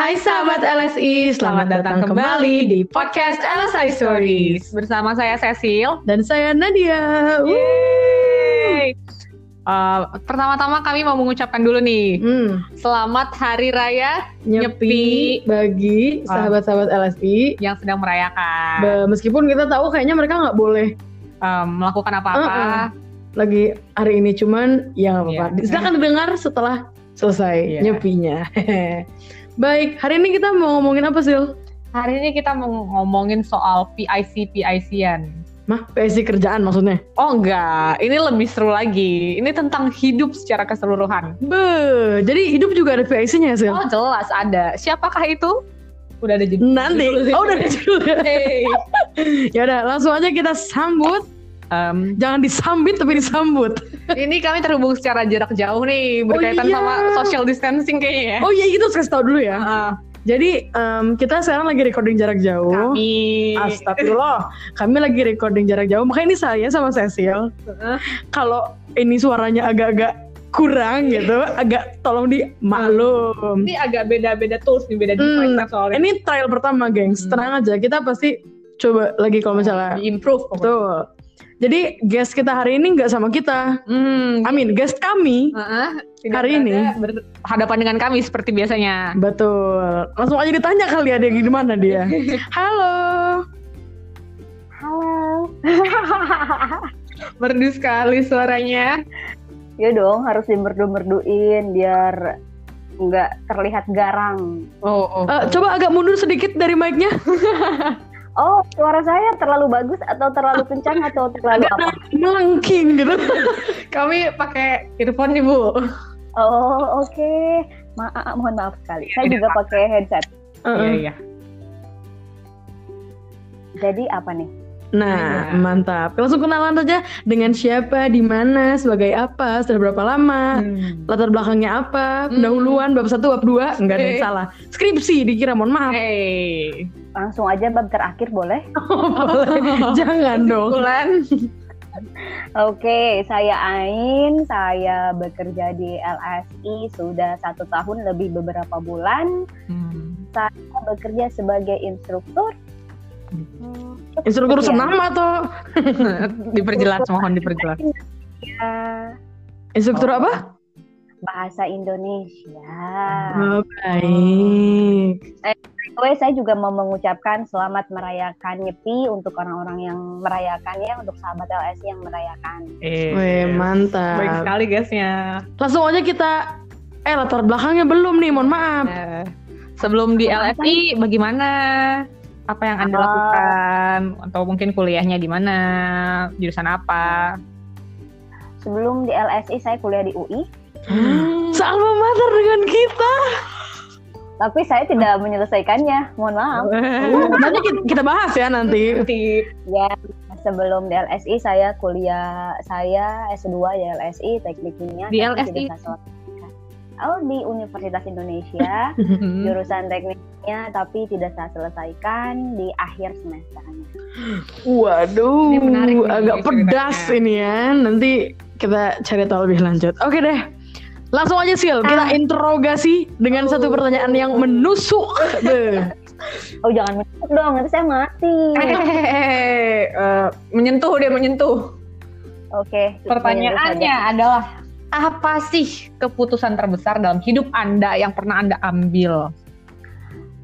Hai sahabat LSI, selamat datang kembali di podcast LSI Stories Bersama saya Cecil. dan saya Nadia. Yeay. Uh, pertama-tama kami mau mengucapkan dulu nih, Hmm, selamat Hari Raya nyepi bagi Ah. sahabat-sahabat LSI. yang sedang merayakan, Be- Meskipun kita tahu kayaknya mereka nggak boleh um, melakukan apa-apa. Uh-uh. lagi hari ini, cuman ya nggak apa-apa. Iya. Silakan didengar setelah selesai Iya. nyepinya. Baik, hari ini kita mau ngomongin apa sih? Hari ini kita mau ngomongin soal PIC PIC-an. Mah, PSI kerjaan maksudnya? Oh enggak, ini lebih seru lagi. Ini tentang hidup secara keseluruhan. Be, jadi hidup juga ada PIC-nya sih? Oh jelas ada. Siapakah itu? Udah ada judul. Nanti. judul. Oh, udah ada judulnya. Hey. Ya udah, langsung aja kita sambut. Um, Jangan disambit tapi disambut. Ini kami terhubung secara jarak jauh nih berkaitan iya. sama social distancing kayaknya ya. Oh iya itu kasih tau dulu ya. Ah, Jadi em, kita sekarang lagi recording jarak jauh. kami Astagfirullah. Kami lagi recording jarak jauh. Makanya ini saya sama Cecil. Heeh. Kalau ini suaranya agak-agak kurang gitu, agak tolong dimaklum. ini agak beda-beda tools nih, beda Hmm, device kan soalnya. Ini trial pertama, gengs. Hmm. Tenang aja. Kita pasti coba lagi kalau misalnya. pokoknya. Betul. Jadi guest kita hari ini nggak sama kita. Hmm. Amin. Guest kami. Heeh, tidak Hari ini. berhadapan dengan kami seperti biasanya. Betul. Langsung aja ditanya kali ada di mana dia. Halo. Halo. Merdu sekali suaranya. Ya dong, harus dimerdu-merduin biar nggak terlihat garang. Oh, oh. Eh, coba agak mundur sedikit dari mic-nya. Oh, suara saya terlalu bagus atau terlalu kencang atau terlalu Agak apa? melengking gitu. Kami pakai earphone nih, Bu. Oh, oke. Maaf, mohon maaf sekali. Saya juga pakai headset. Iya, Heeh. iya. Jadi apa nih? Nah, Iya. mantap. Langsung kenalan saja dengan siapa, di mana, sebagai apa, sudah berapa lama, Hmm. latar belakangnya apa, Hmm. pendahuluan bab satu, bab dua, enggak ada yang Eh. salah. Skripsi dikira, mohon maaf. Hey. Langsung aja bab terakhir boleh? Boleh. Jangan dong. Oke, saya Ain. Saya bekerja di LSI sudah satu tahun lebih beberapa bulan. Hmm. Saya bekerja sebagai instruktur. Hmm, Instruktur Iya. senam atau diperjelas, mohon diperjelas. Ya, instruktur Oh. apa? bahasa Indonesia. Oh, baik. Anyway, saya juga mau mengucapkan selamat merayakan Nyepi untuk orang-orang yang merayakannya, untuk sahabat LSI yang merayakan. Eh, mantap. Baik sekali guysnya. Langsung aja kita eh latar belakangnya belum nih, mohon maaf. Eh, sebelum di? LFI bagaimana? Apa yang Anda Ah. lakukan? Atau mungkin kuliahnya di mana? Jurusan apa? Sebelum di LSI saya kuliah di UI, Sealma mater dengan kita. tapi saya tidak menyelesaikannya. Mohon maaf. Nanti kita, bahas ya nanti. Ya, sebelum di LSI saya kuliah saya S2 di LSI teknik kimia. Di LSI? Oh, di Universitas Indonesia. Jurusan tekniknya tapi tidak saya selesaikan di akhir semesternya. Waduh, Ini menarik nih agak pedas ceritanya. ini ya. Nanti kita cari tahu lebih lanjut. Oke deh. Langsung aja Sil, kita Ah. interogasi dengan satu pertanyaan yang menusuk. Oh jangan menusuk dong, nanti saya mati. Eh, eh, menyentuh dia menyentuh. Oke. Pertanyaannya adalah apa sih keputusan terbesar dalam hidup Anda yang pernah Anda ambil?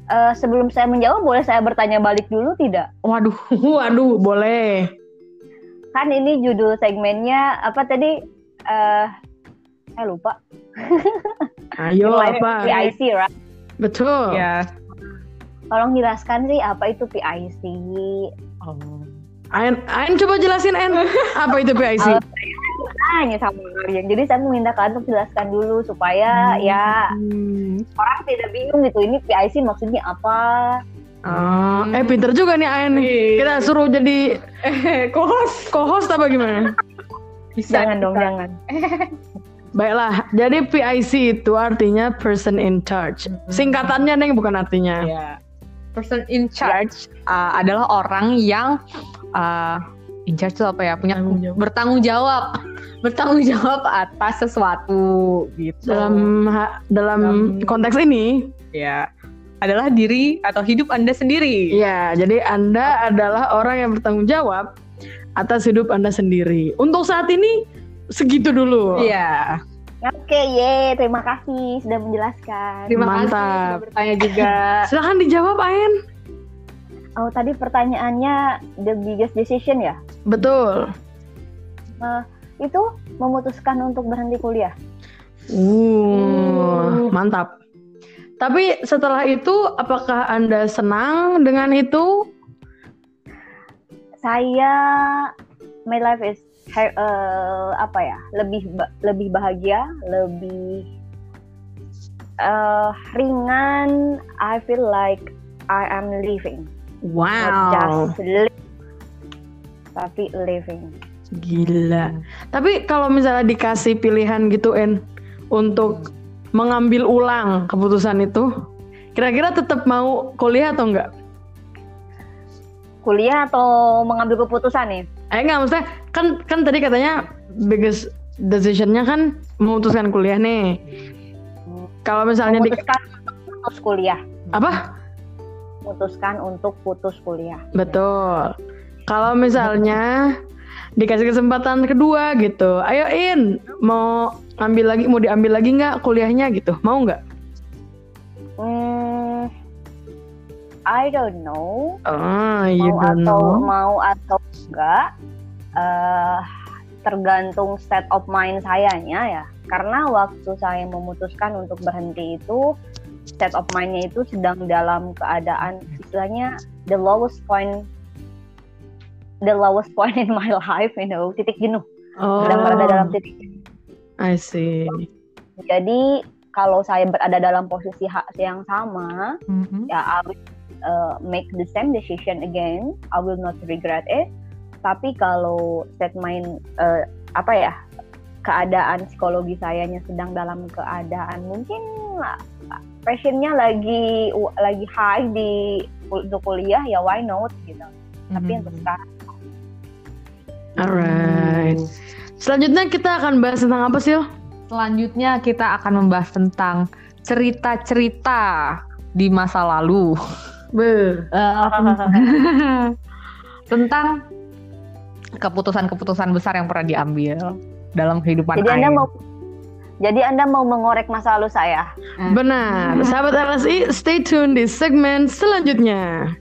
Eh, sebelum saya menjawab, boleh saya bertanya balik dulu tidak? Waduh, Waduh, boleh. Kan ini judul segmennya apa tadi? Eh, saya lupa. Ayo apa? PIC, right? Betul. ya. Tolong jelaskan sih apa itu PIC. Oh. Ain, Ain coba jelasin En, apa itu PIC? Tanya sama kalian. Jadi saya meminta kalian untuk jelaskan dulu supaya ya Hmm. orang tidak bingung gitu. Ini PIC maksudnya apa? Oh, eh pinter juga nih Ain. Iya. Kita suruh jadi Eh, kos. co-host apa gimana? Bisa Jangan dong, bisa. jangan. Baiklah, jadi PIC itu artinya person in charge. Singkatannya Neng bukan artinya. Ya. Person in charge uh, adalah orang yang uh, in charge itu apa ya? Punya Tanggung jawab. bertanggung jawab. bertanggung jawab atas sesuatu gitu. Dalam ha- dalam Dalam- konteks ini, ya adalah diri atau hidup Anda sendiri. Iya, jadi Anda adalah orang yang bertanggung jawab atas hidup Anda sendiri. Untuk saat ini segitu dulu. Iya. Oke, ye, terima kasih sudah menjelaskan. Terima kasih Mantap. sudah bertanya juga. Silahkan dijawab, Ain. Oh, tadi pertanyaannya the biggest decision ya? Betul. Itu memutuskan untuk berhenti kuliah. Uh, mantap. Tapi setelah itu, apakah Anda senang dengan itu? Saya my life is eh, apa ya? Lebih lebih bahagia, lebih eh, ringan. I feel like I am living. Not Wow, just live, tapi living. gila. Tapi kalau misalnya dikasih pilihan gitu, En, untuk mengambil ulang keputusan itu, kira-kira tetap mau kuliah atau enggak? Kuliah atau mengambil keputusan nih? Eh enggak, maksudnya kan kan tadi katanya biggest decision-nya kan memutuskan kuliah nih. Kalau misalnya di Memutuskan untuk putus kuliah. apa? Memutuskan untuk putus kuliah. Betul. Kalau misalnya dikasih kesempatan kedua gitu, ayo In, mau ambil lagi, mau diambil lagi nggak kuliahnya gitu, mau nggak? Hmm, I don't know. Oh, you mau don't atau know. mau atau enggak eh tergantung state of mind sayanya ya karena waktu saya memutuskan untuk berhenti itu state of mindnya itu sedang dalam keadaan istilahnya the lowest point the lowest point in my life you know titik jenuh sedang berada dalam Oh, titik jenuh I see. jadi kalau saya berada dalam posisi hak yang sama Mhm. ya I will uh, make the same decision again. I will not regret it. Tapi kalau set mind uh, apa ya keadaan psikologi sayanya sedang dalam keadaan mungkin passionnya lagi lagi high di untuk kuliah ya why not gitu. Tapi Mhm. untuk sekarang Alright. Selanjutnya kita akan bahas tentang apa sih? Selanjutnya kita akan membahas tentang cerita-cerita di masa lalu. Be. Eh, tentang keputusan-keputusan besar yang pernah diambil dalam kehidupan jadi anda mau jadi anda mau mengorek masa lalu saya. Benar. Sahabat LSI, stay tune di segmen selanjutnya.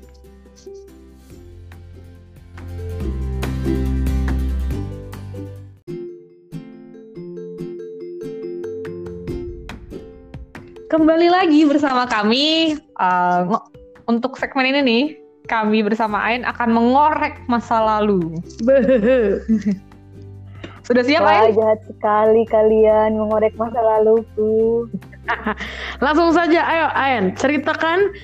Kembali lagi bersama kami ngo- untuk segmen ini nih kami bersama Ain akan mengorek masa lalu. Sudah siap Wah Ain? jahat sekali kalian mengorek masa laluku. Langsung saja, ayo Ayan, ceritakan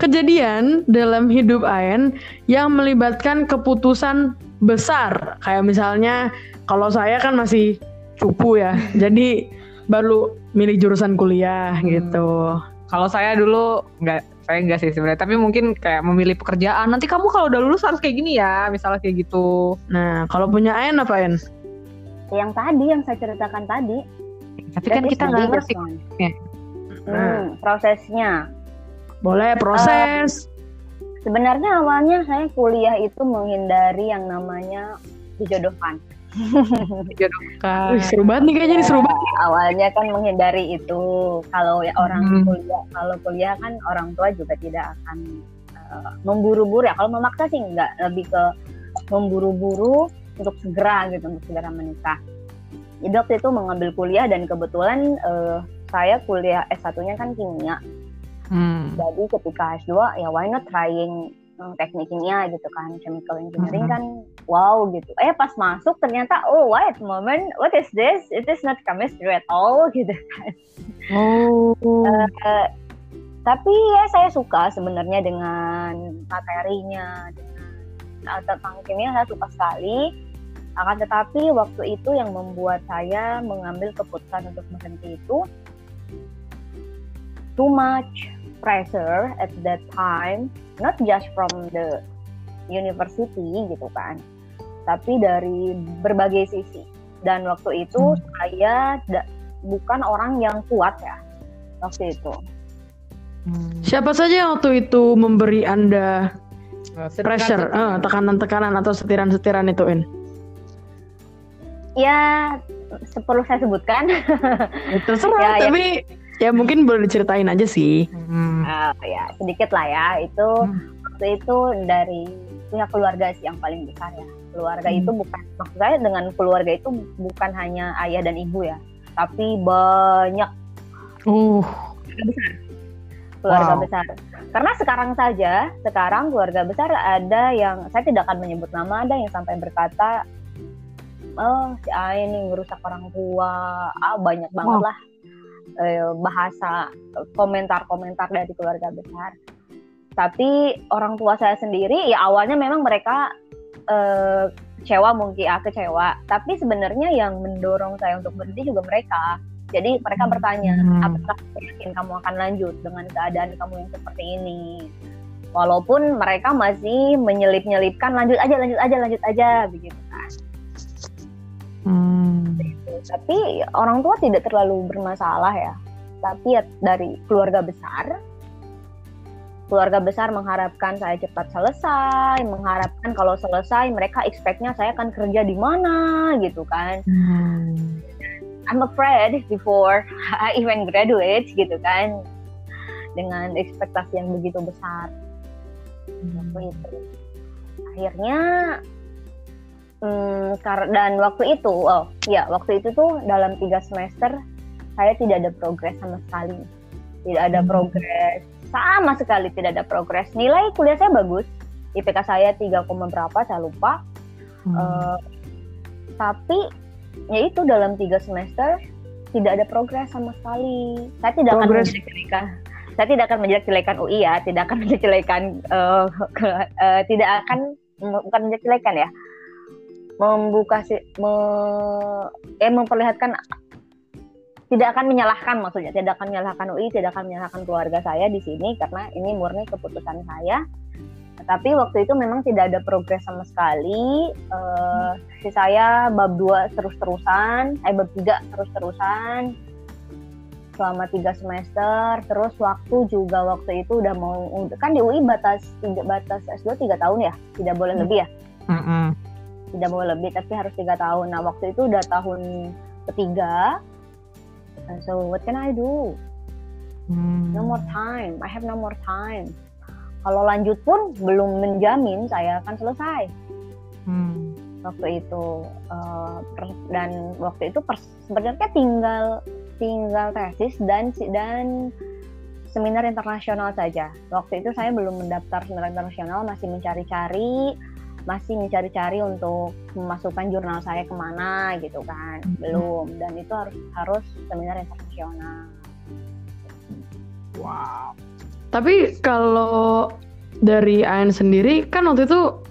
kejadian dalam hidup Ayan yang melibatkan keputusan besar. Kayak misalnya, kalau saya kan masih cupu ya, jadi baru milih jurusan kuliah Hmm. gitu. Kalau saya dulu nggak, saya nggak sih sebenarnya. Tapi mungkin kayak memilih pekerjaan. Nanti kamu kalau udah lulus harus kayak gini ya, misalnya kayak gitu. Nah, kalau punya Ayan apa Ayan? Yang tadi yang saya ceritakan tadi. Tapi kan kita nggak ngerti. Ya. Hmm, prosesnya. Boleh proses. Sebenarnya awalnya saya kuliah itu menghindari yang namanya dijodohkan. Dijodohkan. Wih, seru banget nih kayaknya nih seru banget. Awalnya kan menghindari itu. Kalau ya orang Hmm. kuliah, kalau kuliah kan orang tua juga tidak akan eh, memburu-buru ya. Kalau memaksa sih enggak, lebih ke memburu-buru untuk segera gitu, untuk segera menikah. Jadi waktu itu mengambil kuliah dan kebetulan eh, saya kuliah S1-nya kan kimia. Hmm. Jadi ketika S2 ya why not trying teknik kimia gitu kan chemical engineering Mhm. kan wow gitu. Eh pas masuk ternyata oh wait moment what is this? It is not chemistry at all gitu. Oh. Eh, tapi ya saya suka sebenarnya dengan materinya dengan tentang kimia saya suka sekali. Akan tetapi waktu itu yang membuat saya mengambil keputusan untuk berhenti itu too much pressure at that time, not just from the university gitu kan, tapi dari berbagai sisi. Dan waktu itu saya da- bukan orang yang kuat ya waktu itu. Hmm. Siapa saja yang waktu itu memberi anda uh, pressure, uh, tekanan-tekanan atau setiran-setiran itu, In? Ya, perlu saya sebutkan. Terserah, ya, ya. tapi ya. Ya mungkin boleh diceritain aja sih. Hmm. Uh, ya, sedikit lah ya. Itu hmm. waktu itu dari pihak keluarga sih yang paling besar ya. Keluarga hmm. itu bukan, maksud saya dengan keluarga itu bukan hanya ayah dan ibu ya, tapi banyak. Uh. Besar keluarga wow. besar. Karena sekarang saja, sekarang keluarga besar ada yang saya tidak akan menyebut nama, ada yang sampai berkata, oh si A ini ngerusak orang tua, ah banyak banget wow. lah eh, bahasa komentar-komentar dari keluarga besar. Tapi orang tua saya sendiri, ya awalnya memang mereka eh, kecewa mungkin ya kecewa. Tapi sebenarnya yang mendorong saya untuk berhenti juga mereka jadi mereka bertanya, hmm. apakah yakin kamu akan lanjut dengan keadaan kamu yang seperti ini? Walaupun mereka masih menyelip-nyelipkan lanjut aja, lanjut aja, lanjut aja, begitu. Hmm. Tapi orang tua tidak terlalu bermasalah ya. Tapi ya dari keluarga besar, keluarga besar mengharapkan saya cepat selesai, mengharapkan kalau selesai mereka expectnya saya akan kerja di mana gitu kan. Hmm. I'm afraid before I even graduate gitu kan dengan ekspektasi yang begitu besar hmm. itu akhirnya hmm, dan waktu itu oh ya waktu itu tuh dalam tiga semester saya tidak ada progres sama sekali tidak ada hmm. progres sama sekali tidak ada progres nilai kuliah saya bagus IPK saya 3, berapa saya lupa hmm. uh, tapi ya itu dalam tiga semester tidak ada progres sama sekali. Saya tidak progress. akan menjelek-jelekan. Saya tidak akan menjelek-jelekan UI ya, tidak akan menjelek-jelekan uh, uh, tidak akan bukan menjelek-jelekan ya. Membuka si me, eh memperlihatkan tidak akan menyalahkan maksudnya, tidak akan menyalahkan UI, tidak akan menyalahkan keluarga saya di sini karena ini murni keputusan saya tapi waktu itu memang tidak ada progres sama sekali uh, si saya bab 2 terus-terusan eh bab 3 terus-terusan selama tiga semester terus waktu juga waktu itu udah mau kan di UI batas tiga batas S2 tiga tahun ya tidak boleh hmm. lebih ya mm -hmm. Tidak boleh lebih tapi harus tiga tahun. Nah waktu itu udah tahun ketiga. So what can I do? Mm. no more time. I have no more time. Kalau lanjut pun belum menjamin saya akan selesai. Hmm. waktu itu uh, dan waktu itu sebenarnya tinggal tinggal tesis dan dan seminar internasional saja. Waktu itu saya belum mendaftar seminar internasional masih mencari-cari masih mencari-cari untuk memasukkan jurnal saya ke mana gitu kan hmm. belum dan itu harus harus seminar internasional wow tapi kalau dari AN sendiri kan waktu itu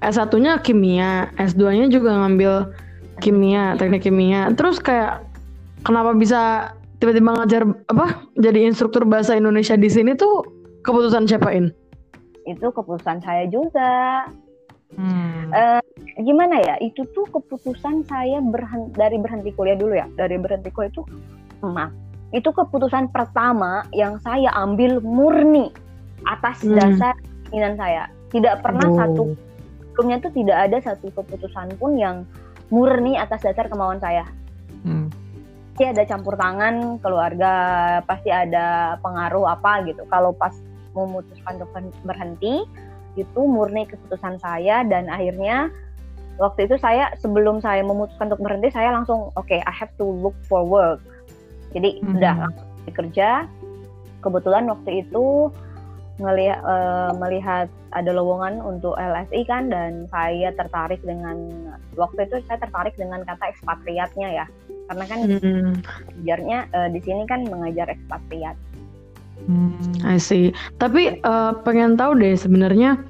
S1-nya kimia, S2-nya juga ngambil kimia, teknik kimia. Terus kayak kenapa bisa tiba-tiba ngajar apa? Jadi instruktur bahasa Indonesia di sini tuh keputusan siapain? Itu keputusan saya juga. Hmm. Uh, gimana ya? Itu tuh keputusan saya berhenti, dari berhenti kuliah dulu ya. Dari berhenti kuliah itu, maaf, itu keputusan pertama yang saya ambil murni atas hmm. dasar keinginan saya. Tidak pernah oh. satu sebelumnya itu tidak ada satu keputusan pun yang murni atas dasar kemauan saya. Hmm. Pasti ada campur tangan keluarga, pasti ada pengaruh apa gitu. Kalau pas memutuskan untuk berhenti, itu murni keputusan saya dan akhirnya waktu itu saya sebelum saya memutuskan untuk berhenti saya langsung oke okay, I have to look for work. Jadi hmm. udah langsung bekerja. Kebetulan waktu itu ngelihat uh, melihat ada lowongan untuk LSI kan dan saya tertarik dengan waktu itu saya tertarik dengan kata ekspatriatnya ya karena kan hmm. ngajarnya uh, di sini kan mengajar ekspatriat. Hmm, I see. Tapi uh, pengen tahu deh sebenarnya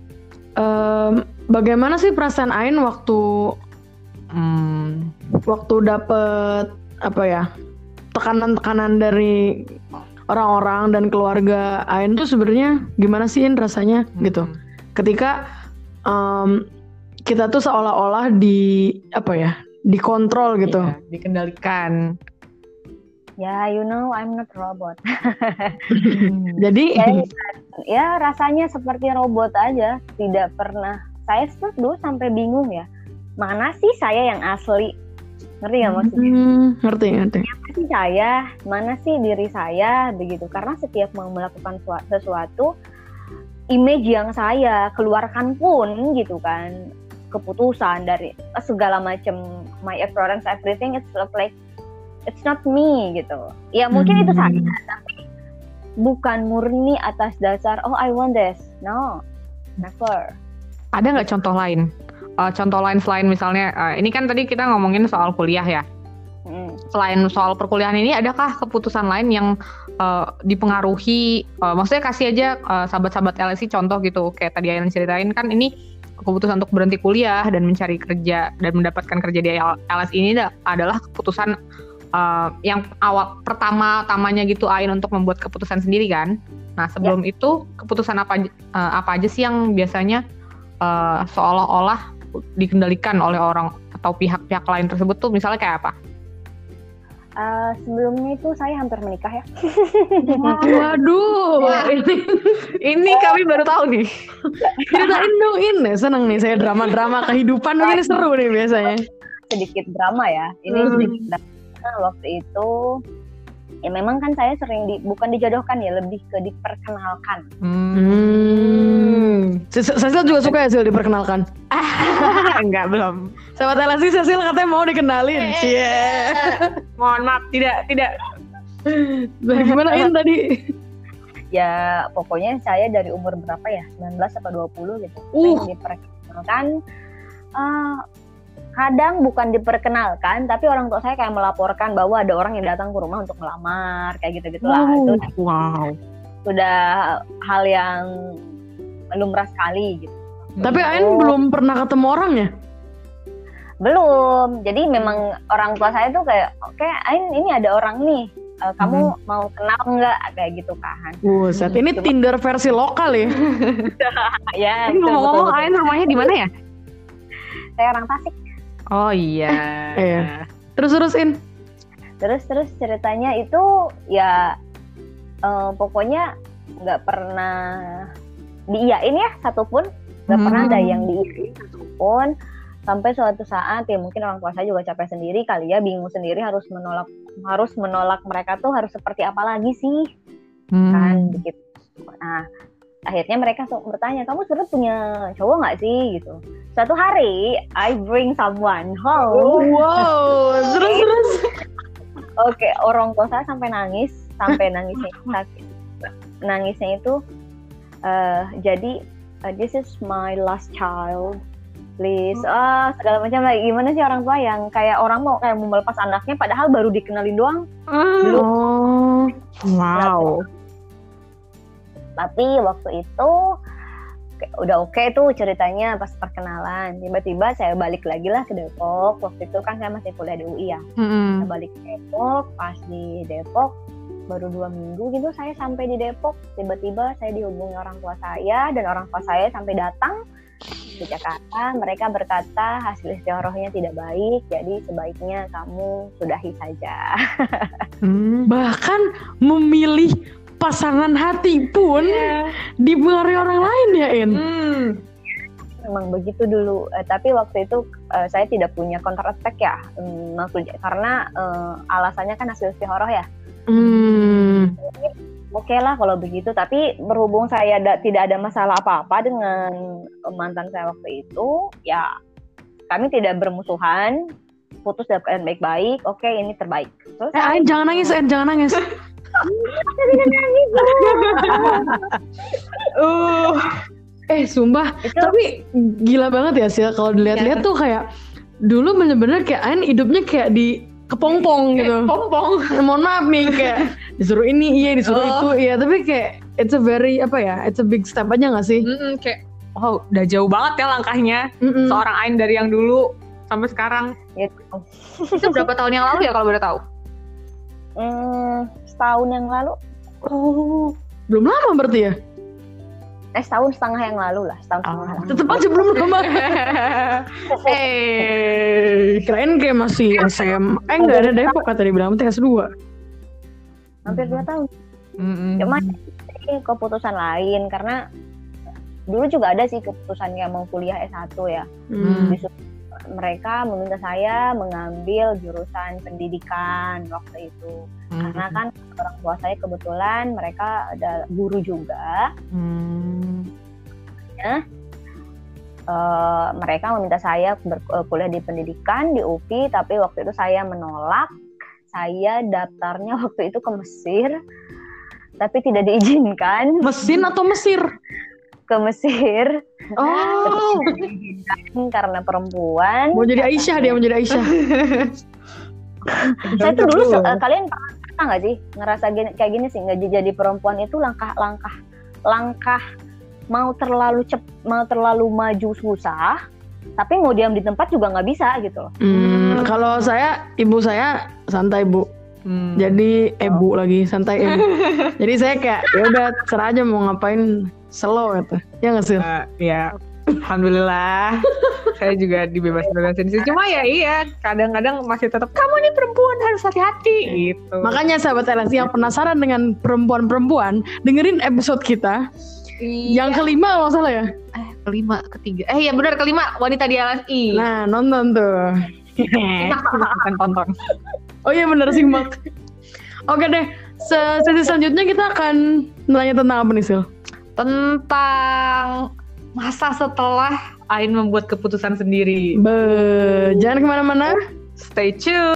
uh, bagaimana sih perasaan Ain waktu um, waktu dapet apa ya tekanan-tekanan dari orang-orang dan keluarga Ain tuh sebenarnya gimana sih In rasanya hmm. gitu ketika um, kita tuh seolah-olah di apa ya dikontrol gitu iya, dikendalikan Ya, you know, I'm not robot. Jadi ya, ya rasanya seperti robot aja, tidak pernah. Saya tuh dulu sampai bingung ya, mana sih saya yang asli? Ngerti nggak maksudnya? Hmm, ngerti ngerti. Mana sih saya? Mana sih diri saya? Begitu. Karena setiap mau melakukan sua- sesuatu, image yang saya keluarkan pun gitu kan, keputusan dari segala macam my appearance, everything, it's like it's not me gitu. Ya mungkin itu Hmm. saya, tapi bukan murni atas dasar oh I want this. No, never. Ada nggak contoh lain? Eh, contoh lain selain misalnya, eh, ini kan tadi kita ngomongin soal kuliah ya. Mm. Selain soal perkuliahan ini, adakah keputusan lain yang eh, dipengaruhi? eh, maksudnya kasih aja eh, sahabat-sahabat LSI contoh gitu, kayak tadi yang ceritain kan ini keputusan untuk berhenti kuliah dan mencari kerja dan mendapatkan kerja di LS ini da- adalah keputusan eh, yang awal pertama tamanya gitu Ain untuk membuat keputusan sendiri kan. Nah sebelum itu keputusan apa eh, apa aja sih yang biasanya eh, seolah-olah dikendalikan oleh orang atau pihak-pihak lain tersebut tuh misalnya kayak apa? Uh, sebelumnya itu saya hampir menikah ya. Waduh, ini Ini kami baru tahu nih. ceritain dong ini seneng nih saya drama-drama kehidupan ini seru nih biasanya. sedikit drama ya. Ini Hmm. sedikit drama waktu itu ya memang kan saya sering di bukan dijodohkan ya lebih ke diperkenalkan. Hmm. Cecil juga suka ya Sil diperkenalkan. Enggak belum. Sahabat LSI Cecil katanya mau dikenalin. Cie. Mohon maaf, tidak tidak. Gimana In tadi? Ya pokoknya saya dari umur berapa ya 19 atau 20 gitu. Uh. Saya diperkenalkan eh, kadang bukan diperkenalkan tapi orang tua saya kayak melaporkan bahwa ada orang yang datang ke rumah untuk melamar kayak gitu gitulah itu Wow. sudah hal yang lumrah sekali gitu. Tapi Ain belum pernah ketemu orangnya. Belum. Jadi memang orang tua saya tuh kayak, oke, Ain ini ada orang nih. eh, kamu mau kenal nggak kayak gitu kan? Buset, ini Cuma- Tinder versi lokal ya. ya. Ngomong-ngomong. Ain rumahnya di mana ya? Saya orang Tasik. Oh iya. Iya. Terus terusin. Terus terus ceritanya itu ya eh, pokoknya nggak pernah diiyain ya satupun, nggak Hmm. pernah ada yang diiyain satupun. Sampai suatu saat ya mungkin orang tua saya juga capek sendiri kali ya bingung sendiri harus menolak harus menolak mereka tuh harus seperti apa lagi sih Hmm. kan begitu. Nah, akhirnya mereka bertanya, kamu sebenarnya punya cowok nggak sih gitu. Suatu hari, I bring someone home. Wow, terus terus. Oke, orang tua saya sampai nangis, sampai nangisnya sakit. Nangisnya itu, eh jadi eh, this is my last child. Please, ah segala macam lagi. Gimana sih orang tua yang kayak orang mau kayak mau melepas anaknya, padahal baru dikenalin doang. Hmm. Oh, Wow. Tapi waktu itu udah oke tuh ceritanya pas perkenalan. Tiba-tiba saya balik lagi lah ke Depok. Waktu itu kan saya masih kuliah di UI ya. Hmm. saya balik ke Depok pas di Depok baru dua minggu gitu saya sampai di Depok. Tiba-tiba saya dihubungi orang tua saya dan orang tua saya sampai datang di Jakarta. Mereka berkata hasil istiqorohnya tidak baik jadi sebaiknya kamu sudahi saja. Hmm. bahkan memilih pasangan hati pun dipengaruhi orang lain ya In. Hmm. memang begitu dulu Eh, tapi waktu itu eh, saya tidak punya counter attack ya Hmm, maksudnya karena eh, alasannya kan hasil istihoroh ya Hmm. oke lah kalau begitu tapi berhubung saya da- tidak ada masalah apa-apa dengan eh, mantan saya waktu itu ya kami tidak bermusuhan putus dalam keadaan baik-baik oke ini terbaik terus Eh, Ain jangan nangis, Ain jangan nangis. Uh. Eh, sumpah. itu Tapi gila banget ya sih kalau dilihat-lihat tuh kayak dulu bener-bener kayak Ain hidupnya kayak di kepompong gitu. Pompong. Mohon maaf nih kayak disuruh ini iya disuruh Oh. itu iya tapi kayak it's a very apa ya it's a big step aja gak sih? Hmm, kayak wow, udah jauh banget ya langkahnya. Mm-mm. Seorang Ain dari yang dulu sampai sekarang. gitu. Itu berapa tahun yang lalu ya kalau boleh tahu? Hmm, setahun yang lalu Oh, belum lama berarti ya? eh setahun setengah yang lalu lah setahun setengah lah. Tetep aja belum lama. eh, kirain kayak masih SMA. Eh enggak ada Depok kata dia bilang, penting S2. hampir dua tahun Mm-mm. cuma ini keputusan lain karena dulu juga ada sih keputusan yang mau kuliah S1 ya Hmm. Disuruh- mereka meminta saya mengambil jurusan pendidikan waktu itu Hmm. karena kan orang tua saya kebetulan mereka ada guru juga. Hmm. Eh, mereka meminta saya berkuliah di pendidikan di UPI tapi waktu itu saya menolak. Saya daftarnya waktu itu ke Mesir tapi tidak diizinkan. Mesin atau Mesir? ke Mesir. Oh, karena perempuan. Mau jadi Aisyah dia mau jadi Aisyah. saya tuh dulu eh, kalian pernah nggak sih ngerasa gini, kayak gini sih nggak jadi perempuan itu langkah-langkah langkah mau terlalu cep mau terlalu maju susah tapi mau diam di tempat juga nggak bisa gitu loh Hmm, kalau saya, ibu saya santai bu. Hmm. Jadi ibu lagi santai ibu. Jadi saya kayak ya udah serah aja mau ngapain slow gitu. Ya nggak sih? Eh, ya, alhamdulillah. saya juga dibebas-bebasin sih. Cuma ya iya, kadang-kadang masih tetap kamu nih perempuan harus hati-hati gitu. Makanya sahabat LSI yang penasaran dengan perempuan-perempuan, dengerin episode kita Iya. yang kelima kalau nggak salah ya. eh, kelima, ketiga. Eh ya benar kelima wanita di LSI. Nah nonton tuh. Bukan tonton. Oh iya bener simak. Oke deh, se- sesi selanjutnya kita akan nanya tentang apa nih Sil? Tentang masa setelah Ain membuat keputusan sendiri. Be, jangan ke mana-mana. Stay tune.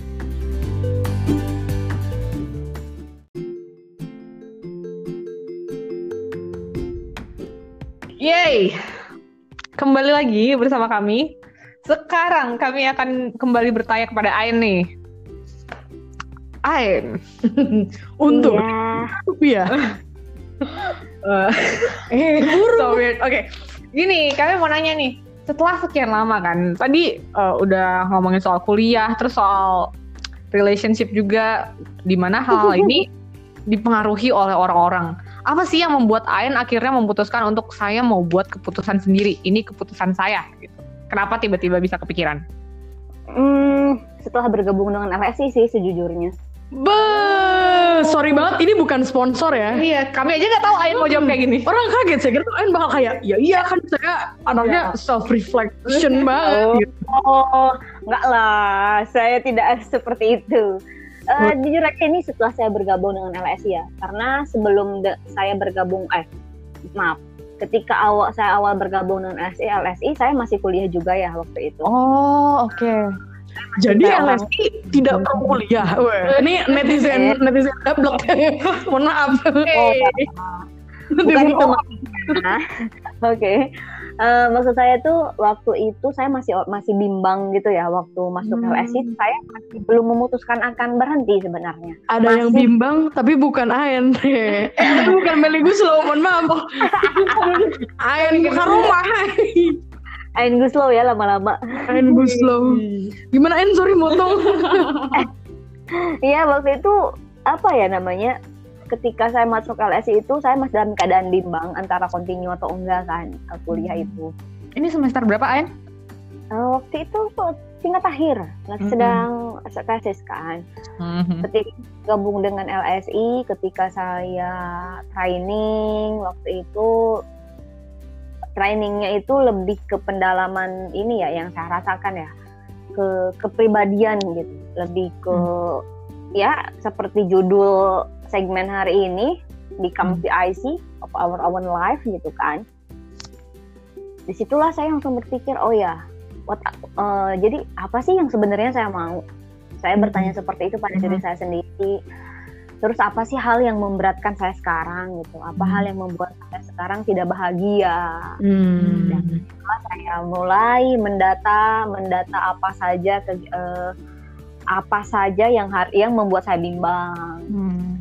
Yeay, kembali lagi bersama kami. Sekarang kami akan kembali bertanya kepada Ain nih. Ain, Untuk ya. eh, so weird. Oke, gini, kami mau nanya nih. Setelah sekian lama kan, tadi eh, udah ngomongin soal kuliah, terus soal relationship juga, di mana hal-hal ini dipengaruhi oleh orang-orang. Apa sih yang membuat Ain akhirnya memutuskan untuk saya mau buat keputusan sendiri? Ini keputusan saya. Gitu. Kenapa tiba-tiba bisa kepikiran? Hmm, setelah bergabung dengan LSI sih sejujurnya. Be, sorry banget, ini bukan sponsor ya. Iya, kami aja nggak tahu Ain mau jawab kayak gini. Orang kaget saya kira Ain bakal kayak, ya iya kan saya anaknya self reflection banget. gitu. Oh, enggak lah, saya tidak seperti itu. Eh, jujur aja ini setelah saya bergabung dengan LSI ya, karena sebelum de- saya bergabung, eh maaf, ketika awal saya awal bergabung dengan LSI, LSI saya masih kuliah juga ya waktu itu. Oh, oke. Jadi LSI tidak perlu kuliah. Weh, Ini netizen netizen blok. Mohon maaf. Oh, bukan itu maksudnya. Oke. Eh, maksud saya tuh waktu itu saya masih masih bimbang gitu ya waktu masuk Hmm. LSI saya masih belum memutuskan akan berhenti sebenarnya. Ada yang Masih- bimbang tapi bukan Ain. eh, bukan Meli Guslo, mohon maaf. Ain bukan rumah. Ain Guslow ya lama-lama. Ain Guslo. Gimana Ain? Sorry motong. Iya waktu itu apa ya namanya? Ketika saya masuk LSI itu saya masih dalam keadaan bimbang antara kontinu atau enggak kan eh, kuliah itu. Ini semester berapa, Ain? Eh, waktu itu tingkat akhir, lagi Mm-mm. sedang tesis kan. ketika gabung dengan LSI ketika saya training waktu itu trainingnya itu lebih ke pendalaman ini ya yang saya rasakan ya. Ke kepribadian gitu. Lebih ke ya seperti judul segmen hari ini become Hmm. PIC of our own life gitu kan. Di situlah saya langsung berpikir oh ya what, eh, jadi apa sih yang sebenarnya saya mau? Saya bertanya seperti itu pada diri saya sendiri terus apa sih hal yang memberatkan saya sekarang gitu apa Hmm. hal yang membuat saya sekarang tidak bahagia Hmm. saya mulai mendata mendata apa saja ke, eh, apa saja yang yang membuat saya bimbang Hmm.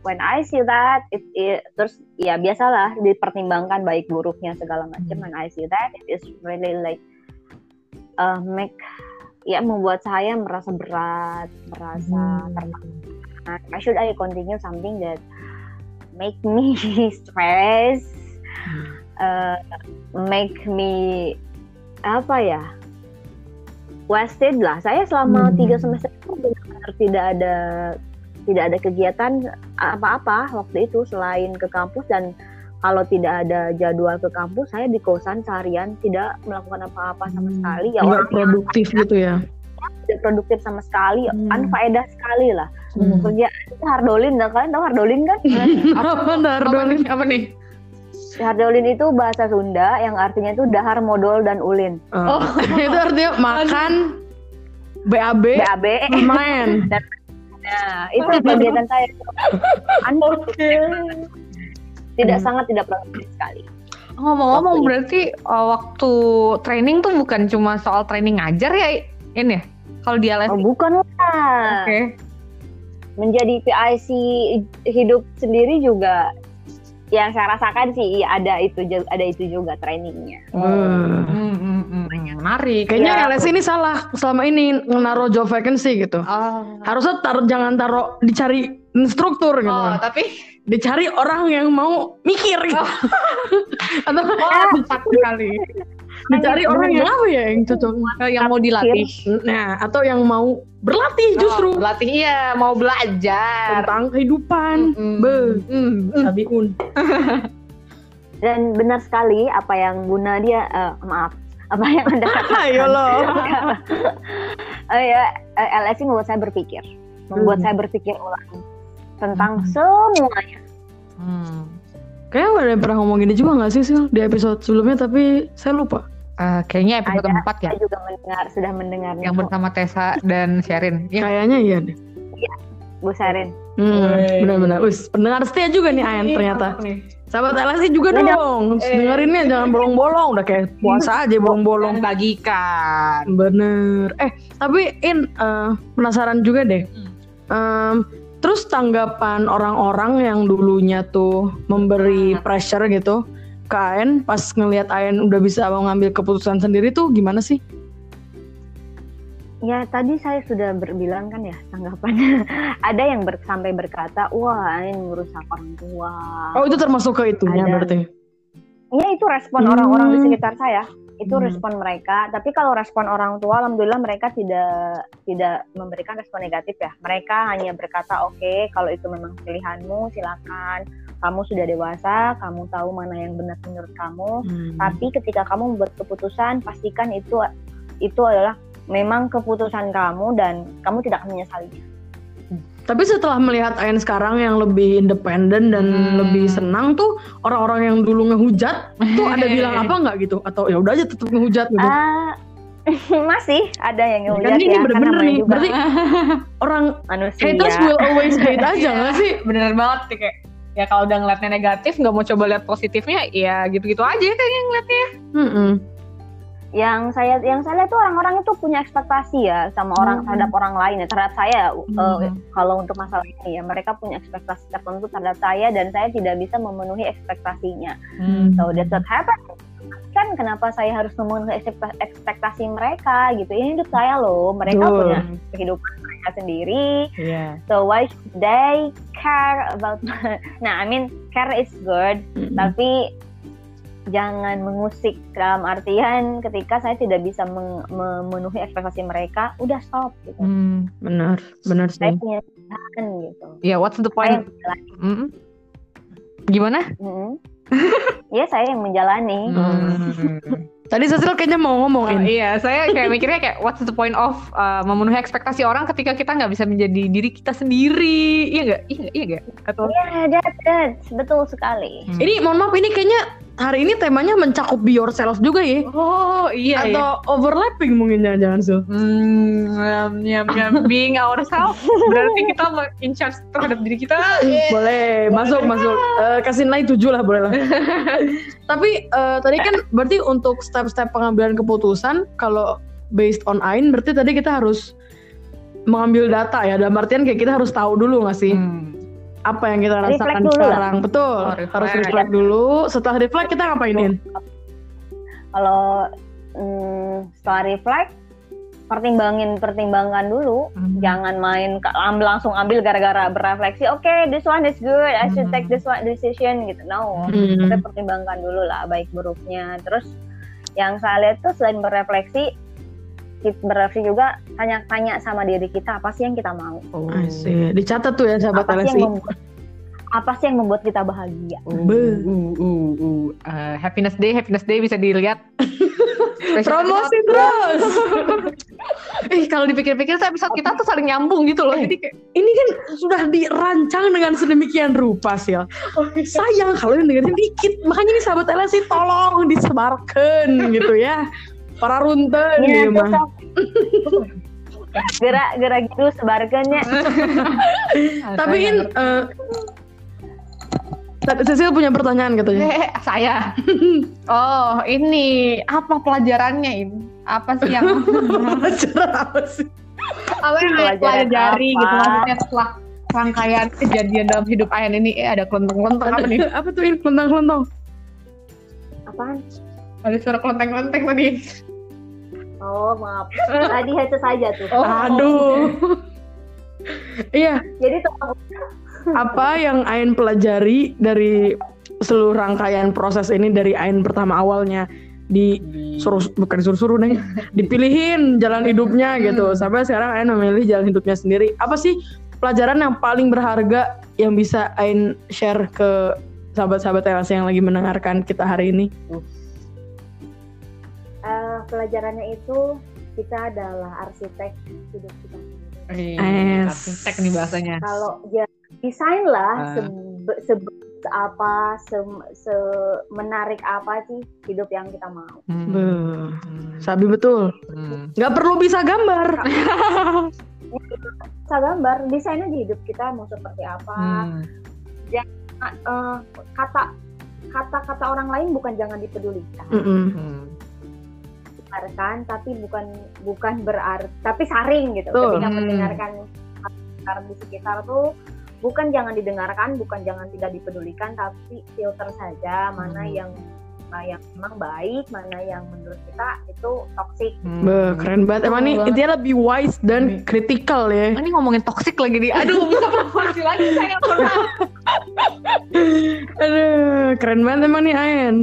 when I see that it, it- terus ya biasalah dipertimbangkan baik buruknya segala macam Hmm. when I see that it is really like uh, make ya membuat saya merasa berat merasa Hmm. tertekan Why should I continue something that make me stress uh, make me apa ya wasted lah saya selama Hmm. tiga semester itu benar-benar tidak ada tidak ada kegiatan apa-apa waktu itu selain ke kampus dan kalau tidak ada jadwal ke kampus saya di kosan seharian tidak melakukan apa-apa sama Hmm. sekali ya Nggak yang produktif gitu ya. tidak produktif sama sekali Hmm. unfaedah sekali lah Hmm. kerja itu hardolin dan kalian tahu hardolin kan Apa ntar apa nih? Apa nih? hardolin itu bahasa Sunda yang artinya itu dahar modal dan ulin Oh, itu artinya makan BAB BAB main. nah itu kegiatan saya anda tidak Hmm. sangat tidak produktif sekali Ngomong-ngomong berarti uh, waktu training tuh bukan cuma soal training ngajar ya ini ya? Kalau di LSI. oh, bukan lah Oke. Menjadi PIC hidup sendiri juga yang saya rasakan sih iya, ada itu ada itu juga trainingnya Hmm. Hmm, hmm, hmm. Menarik. Kayaknya Ya. LSI ini salah selama ini naruh job vacancy gitu. Oh. Harusnya tar jangan taruh dicari instruktur gitu. Oh, tapi Dicari orang yang mau mikir gitu. Atau oh, sekali. Dicari orang yang apa ya yang cocok. Oh, yang mau dilatih. Nah, atau yang mau berlatih justru Oh, latih iya, mau belajar. tentang kehidupan. Mm, Be, mm, mm. Sabiun. dan benar sekali apa yang Bu Nadia eh, maaf apa yang anda katakan Ayo lo. Eh, ya eh, LSI membuat saya berpikir membuat Hmm. saya berpikir ulang tentang Hmm. semuanya Hmm. Kayaknya ada yang pernah ngomong gini juga gak sih Sil di episode sebelumnya tapi saya lupa. Eh, kayaknya episode Ada. 4 ya, saya juga mendengar sudah mendengarnya yang bersama Tessa dan Sherin. Ya, Kayaknya iya deh. Bu Sarin Hmm, benar-benar. Wis, pendengar setia juga nih Ayan ternyata. Sahabat LSI juga Nggak dong. Eh. Dengerinnya jangan bolong-bolong. Udah kayak puasa aja bolong-bolong. bagikan. Bener. Eh, tapi In eh, penasaran juga deh. Hmm. Em, terus tanggapan orang-orang yang dulunya tuh memberi pressure gitu ke Ayan pas ngelihat Ayan udah bisa mau ngambil keputusan sendiri tuh gimana sih? Ya tadi saya sudah berbilang kan ya tanggapannya. Ada yang ber- sampai berkata, wah ini merusak orang tua. Oh, itu termasuk ke itunya Ada. berarti. Ya itu respon Hmm. orang-orang di sekitar saya. Itu Hmm. respon mereka. Tapi kalau respon orang tua, alhamdulillah mereka tidak tidak memberikan respon negatif ya. Mereka hanya berkata, oke kalau itu memang pilihanmu, silakan. Kamu sudah dewasa, kamu tahu mana yang benar menurut kamu. Hmm. Tapi ketika kamu membuat keputusan, pastikan itu itu adalah memang keputusan kamu dan kamu tidak akan menyesalinya. Tapi setelah melihat Ayan sekarang yang lebih independen dan Hmm. lebih senang tuh orang-orang yang dulu ngehujat tuh ada bilang apa nggak gitu atau ya udah aja tetap ngehujat gitu. Ah, masih ada yang kan ngehujat ini ya, bener-bener nih. juga Berarti orang manusia. haters will always hate aja nggak sih? Bener banget sih kayak ya kalau udah ngeliatnya negatif nggak mau coba lihat positifnya ya gitu-gitu aja kayaknya ngeliatnya Mm-mm. yang saya yang saya lihat tuh orang-orang itu punya ekspektasi ya sama orang Hmm. terhadap orang lain ya terhadap saya Hmm. kalau untuk masalah ini ya mereka punya ekspektasi tertentu terhadap saya dan saya tidak bisa memenuhi ekspektasinya Hmm. so that's what happened kan kenapa saya harus memenuhi ekspekta- ekspektasi mereka gitu ini hidup saya loh mereka Betul. punya kehidupan mereka sendiri Iya. so why should they care about nah I mean care is good Mm-mm. tapi jangan mengusik dalam artian ketika saya tidak bisa meng- memenuhi ekspektasi mereka udah stop gitu Hmm. Benar, benar saya sih. punya pilihan gitu Ya what's the saya point? yang menjalani Mm. Gimana? Mm. ya saya yang menjalani Hmm. Tadi Cecil kayaknya mau Oh, ngomongin. iya, saya kayak mikirnya kayak what's the point of uh, memenuhi ekspektasi orang ketika kita nggak bisa menjadi diri kita sendiri, iya nggak? Iya nggak? Iya nggak? Atau ya that, that betul sekali Hmm. Ini mohon maaf ini kayaknya hari ini temanya mencakup be yourself juga ya. oh iya iya. Atau overlapping mungkin jangan-jangan Sil. Hmm, nyam, nyam, being ourselves berarti kita in charge terhadap diri kita. Boleh, masuk masuk. Eh, kasih nilai 7 lah boleh lah. Tapi eh, tadi kan berarti untuk step-step pengambilan keputusan kalau based on Ain berarti tadi kita harus mengambil data ya. Dalam artian kayak kita harus tahu dulu nggak sih Hmm. Apa yang kita Reflect rasakan dulu lah. sekarang. Betul. Oh, reflect. harus reflect dulu. Setelah reflect kita ngapainin? kalau mm, setelah reflect pertimbangin pertimbangkan dulu Hmm. jangan main langsung ambil gara-gara berefleksi oke this one is good I should Hmm. take this one decision gitu no Hmm. kita pertimbangkan dulu lah baik buruknya terus yang saya lihat tuh selain berefleksi berefleksi juga tanya-tanya sama diri kita apa sih yang kita mau Oh. Asik. Dicatat tuh ya sahabat apa sih LSI. yang membuat apa sih yang membuat kita bahagia Uh, Be. uh, uh, uh. Uh, happiness day, happiness day bisa dilihat. Promosi terus. Eh kalau dipikir-pikir tuh episode kita tuh saling nyambung gitu loh. Eh. Jadi kayak Ini kan sudah dirancang dengan sedemikian rupa sih. Sayang kalau yang dengerin dikit. Makanya nih sahabat LSI tolong disebarkan gitu ya. Para runten gitu mah. gerak-gerak gitu sebarkannya Tapi in eh, tadi Cecil punya pertanyaan katanya. Eh, saya. Oh, ini apa pelajarannya ini? Apa sih yang Pelajaran apa sih? apa yang pelajari apa? gitu maksudnya setelah rangkaian kejadian dalam hidup Ayan ini eh ada kelenteng-kelenteng apa nih? Apa tuh in kelentang-kelentang? apaan Ada suara kelenteng-kelenteng tadi. Oh maaf. Tadi headset saja tuh. Oh. Aduh. Iya, jadi apa yang Ain pelajari dari seluruh rangkaian proses ini dari Ain pertama awalnya? Di suruh bukan suruh-suruh nih dipilihin jalan hidupnya gitu. Sampai sekarang Ain memilih jalan hidupnya sendiri. Apa sih pelajaran yang paling berharga yang bisa Ain share ke sahabat-sahabat LC yang lagi mendengarkan kita hari ini pelajarannya itu kita adalah arsitek hidup kita sendiri Eh, Es. arsitek nih bahasanya. kalau ya desain lah Ah. sebe- sebe- apa se- se- menarik apa sih hidup yang kita mau Hmm. Hmm. sabi betul Hmm. nggak perlu bisa gambar bisa gambar desain aja hidup kita mau seperti apa Hmm. Nah, eh, kata kata-kata orang lain bukan jangan dipedulikan Mm-mm. Hmm. Dengarkan tapi bukan bukan berarti tapi saring gitu Betul. ketika Hmm. mendengarkan sekitar di sekitar tuh bukan jangan didengarkan bukan jangan tidak dipedulikan tapi filter saja mana Hmm. yang mana yang memang baik mana yang menurut kita itu toksik Hmm. Beuh, keren banget emang nih intinya lebih wise dan kritikal ya Ini ngomongin toksik lagi nih. Aduh, bisa promosi lagi saya pernah. Aduh, keren banget emang nih Ain.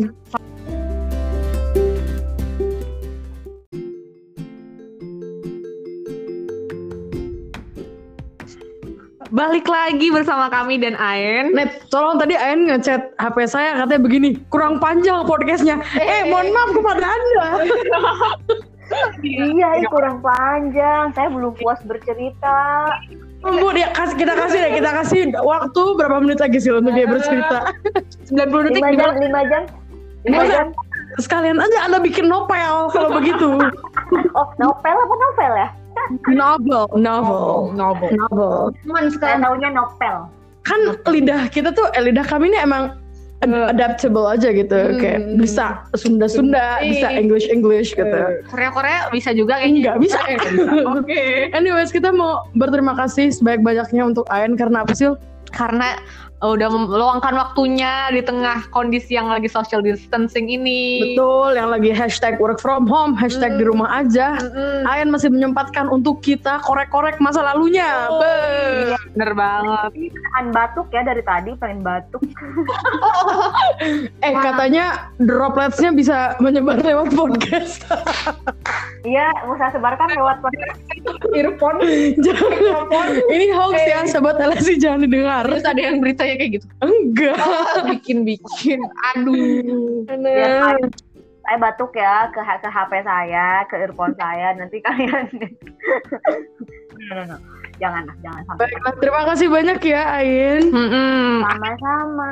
Balik lagi bersama kami dan Aen. Net, tolong tadi Ain ngechat HP saya katanya begini, kurang panjang podcastnya. Eh, mohon maaf kepada Anda. iya ini kurang panjang saya belum puas bercerita Bu, dia kasih kita kasih deh, kita kasih waktu berapa menit lagi sih untuk dia bercerita. 90 detik lima di jam lima jam lima Masa- jam Sekalian aja Anda bikin novel kalau begitu. oh novel apa novel ya Novel, novel, Novel. novel. Cuman sekarang taunya novel Kan lidah kita tuh, eh, lidah kami ini emang ad- adaptable aja gitu, Hmm. kayak bisa Sunda-Sunda, bisa Iya. English-English gitu. Korea-Korea bisa juga kayaknya. Enggak bisa. Oke. Anyways, kita mau berterima kasih sebanyak-banyaknya untuk Ayan karena apa sih? Karena udah meluangkan waktunya di tengah kondisi yang lagi social distancing ini. Betul, yang lagi hashtag work from home, hashtag Hmm. di rumah aja. Mm-mm. Ayan masih menyempatkan untuk kita korek-korek masa lalunya. Oh, Be. iya, Bener banget. pengen batuk ya dari tadi pengen batuk Eh katanya dropletsnya bisa menyebar lewat podcast. iya saya sebarkan lewat podcast Earphone. Jangan. Ini hoax ya, sobat LSI jangan didengar. Terus ada yang beritanya kayak gitu. Enggak. Bikin-bikin. Aduh. ya, saya, batuk ya ke ke HP saya ke earphone saya nanti kalian no, no, no. jangan jangan sampai Baiklah, terima kasih banyak ya Ain. Mm-mm. sama-sama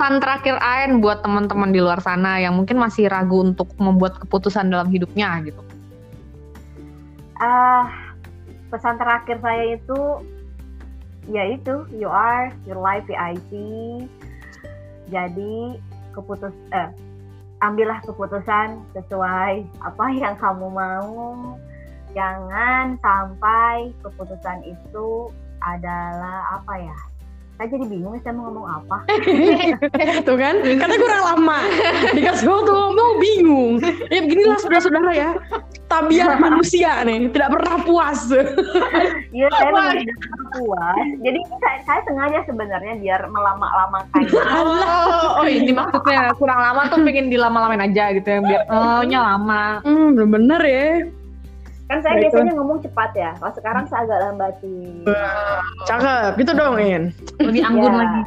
pesan terakhir Aen buat teman-teman di luar sana yang mungkin masih ragu untuk membuat keputusan dalam hidupnya gitu. Ah pesan terakhir saya itu yaitu you are your life VIP jadi keputus eh ambillah keputusan sesuai apa yang kamu mau. Jangan sampai keputusan itu adalah apa ya saya jadi bingung saya mau ngomong apa Tuh kan, karena kurang lama. Dikasih waktu ngomong bingung. Ya beginilah saudara-saudara ya. Tabiat manusia nih, tidak pernah puas. Iya, saya memang tidak pernah puas. Jadi saya, saya sengaja sebenarnya biar melama-lamakan. Oh, oh ini maksudnya kurang lama tuh pengen dilama-lamain aja gitu ya biar oh lama. Hmm, bener-bener ya. Kan saya Baik, biasanya ngomong cepat ya. Kalau sekarang saya agak lambatin. Cakep, gitu dong In. Lebih anggun Ya. lagi.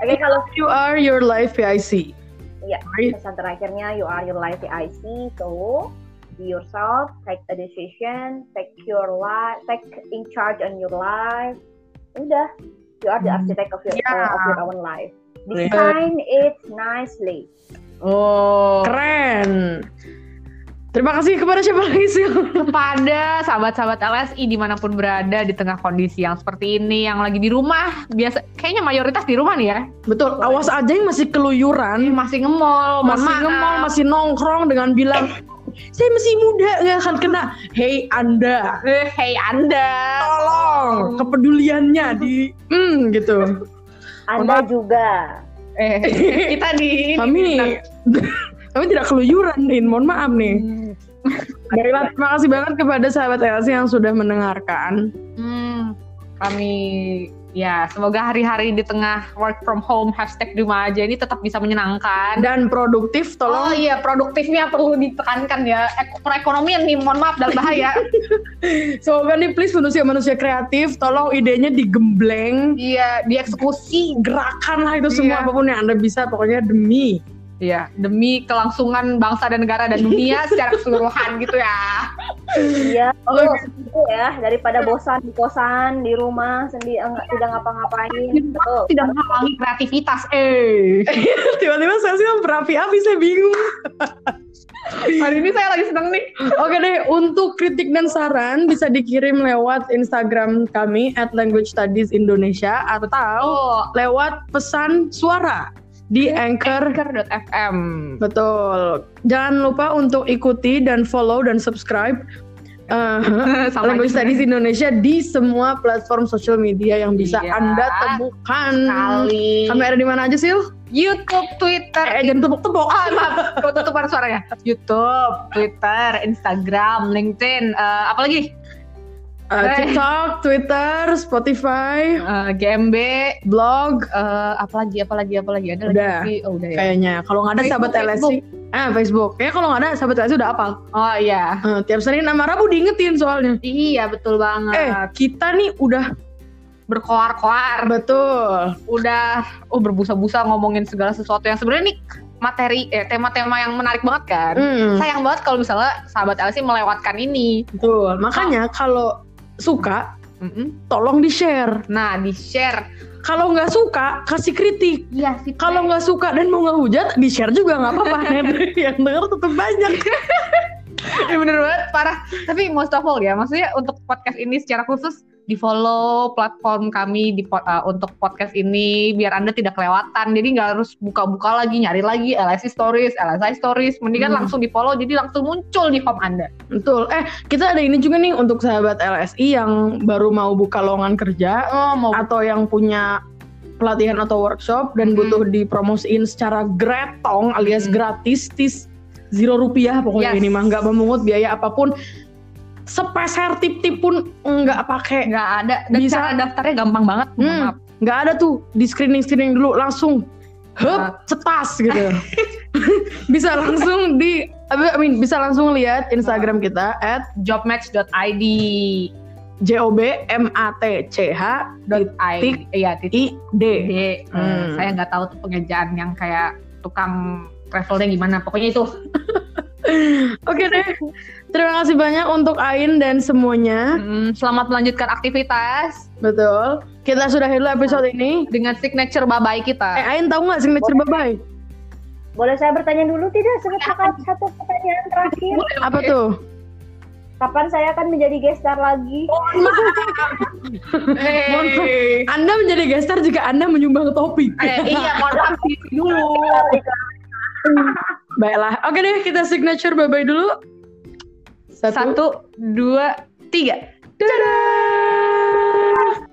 Oke, kalau You are your life PIC. Iya. Right? pesan terakhirnya you are your life IC so be yourself take a decision take your life take in charge on your life udah you are the Hmm. architect of your uh, of your own life design it nicely Oh. Keren. Terima kasih kepada siapa lagi sih? kepada sahabat-sahabat LSI di mana pun berada di tengah kondisi yang seperti ini yang lagi di rumah biasa kayaknya mayoritas di rumah nih ya Betul, awas aja yang masih keluyuran, masih ngemol masih maaf. ngemol, masih nongkrong dengan bilang saya masih muda nggak akan kena. Hey Anda, Eh, hey anda tolong kepeduliannya di hmm gitu. anda juga eh kita di Kami kami tidak keluyuran, Din. Mohon maaf nih. Baiklah, terima kasih banget kepada sahabat LC yang sudah mendengarkan. Hmm, kami ya semoga hari-hari di tengah work from home hashtag di rumah aja ini tetap bisa menyenangkan. Dan produktif, Oh tolong iya produktifnya perlu ditekankan ya Ek- perekonomian nih mohon maaf dalam bahaya. semoga nih please manusia-manusia kreatif, tolong idenya digembleng, Iya dieksekusi. gerakan lah itu semua Iya. apa pun yang anda bisa, pokoknya demi. Iya demi kelangsungan bangsa dan negara dan dunia secara keseluruhan gitu ya. iya Oh, oh, gitu ya daripada bosan di kosan di rumah sendiri enggak tidak ngapa-ngapain Betul. Tidak menghalangi kreativitas. Eh Tiba-tiba saya sih berapi-api, saya bingung. hari ini saya lagi seneng nih. Oke deh, untuk kritik dan saran bisa dikirim lewat Instagram kami at Language Studies Indonesia atau Oh lewat pesan suara di Anchor. anchor.fm. Betul. Jangan lupa untuk ikuti dan follow dan subscribe uh, Language aja Studies Indonesia di semua platform sosial media yang bisa Iya. Anda temukan. sekali. Kami ada di mana aja sih? YouTube, Twitter, Eh, jangan tepuk-tepuk. Oh maaf, kok tutupan suaranya. YouTube, Twitter, Instagram, LinkedIn, eh, apa lagi? Uh, Eh. TikTok, Twitter, Spotify, Eh, GMB, blog, eh, apa lagi? Apa lagi? Apa lagi? Ada Udah. lagi? Oh udah ya. kayaknya. Kalau nggak ada Facebook, sahabat LSI, ah Facebook. Kayaknya kalau nggak ada sahabat LSI udah apal. Oh iya. Eh, tiap Senin sama Rabu diingetin soalnya. Iya betul banget. Eh, kita nih udah berkoar-koar, betul. udah oh berbusa-busa ngomongin segala sesuatu yang sebenarnya nih materi eh tema-tema yang menarik banget kan. Hmm, Sayang banget kalau misalnya sahabat LC melewatkan ini. betul. Makanya kalau suka, Mm-mm. tolong di-share. Nah, di-share. Kalau nggak suka, kasih kritik. Iya sih. Kalau nggak suka dan mau ngehujat, di-share juga nggak apa-apa. Yang denger tetap banyak. Ya bener banget, parah. Tapi most of all ya, maksudnya untuk podcast ini secara khusus di follow platform kami di po- uh, untuk podcast ini biar anda tidak kelewatan. Jadi nggak harus buka-buka lagi, nyari lagi LSI Stories, LSI Stories. Mendingan Hmm. langsung di follow, jadi langsung muncul di home anda. Betul. Eh, kita ada ini juga nih untuk sahabat LSI yang baru mau buka lowongan kerja Oh mau atau yang punya pelatihan atau workshop dan Mhm. butuh dipromosiin secara gretong alias Mhm. gratis tis zero rupiah pokoknya Yes. ini mah nggak memungut biaya apa pun sepeser tip-tip pun nggak pakai nggak ada. Dan Bisa. cara daftarnya gampang banget. Hmm. maaf. nggak ada tuh di screening screening dulu langsung Ah. hup cetas gitu bisa langsung di I mean, bisa langsung lihat Instagram kita at Jobmatch.id job m a t c h dot. I, iya titik i d D. Eh, Hmm. Saya nggak tahu tuh pengejaan yang kayak tukang travelnya gimana. Pokoknya itu. Oke deh. Terima kasih banyak untuk Ain dan semuanya. Mm, selamat melanjutkan aktivitas Betul. Kita sudahi dulu episode ini. dengan signature babai Eh, kita. Ain tahu nggak signature babai? boleh saya bertanya dulu tidak sebentar satu pertanyaan terakhir Apa tuh? kapan saya akan menjadi gestar lagi Hey. Anda menjadi gestar jika Anda menyumbang topik. Eh, iya, mohon maaf dulu. Baiklah. Oke deh, kita signature babai dulu. Satu, Satu dua, tiga. Dadah!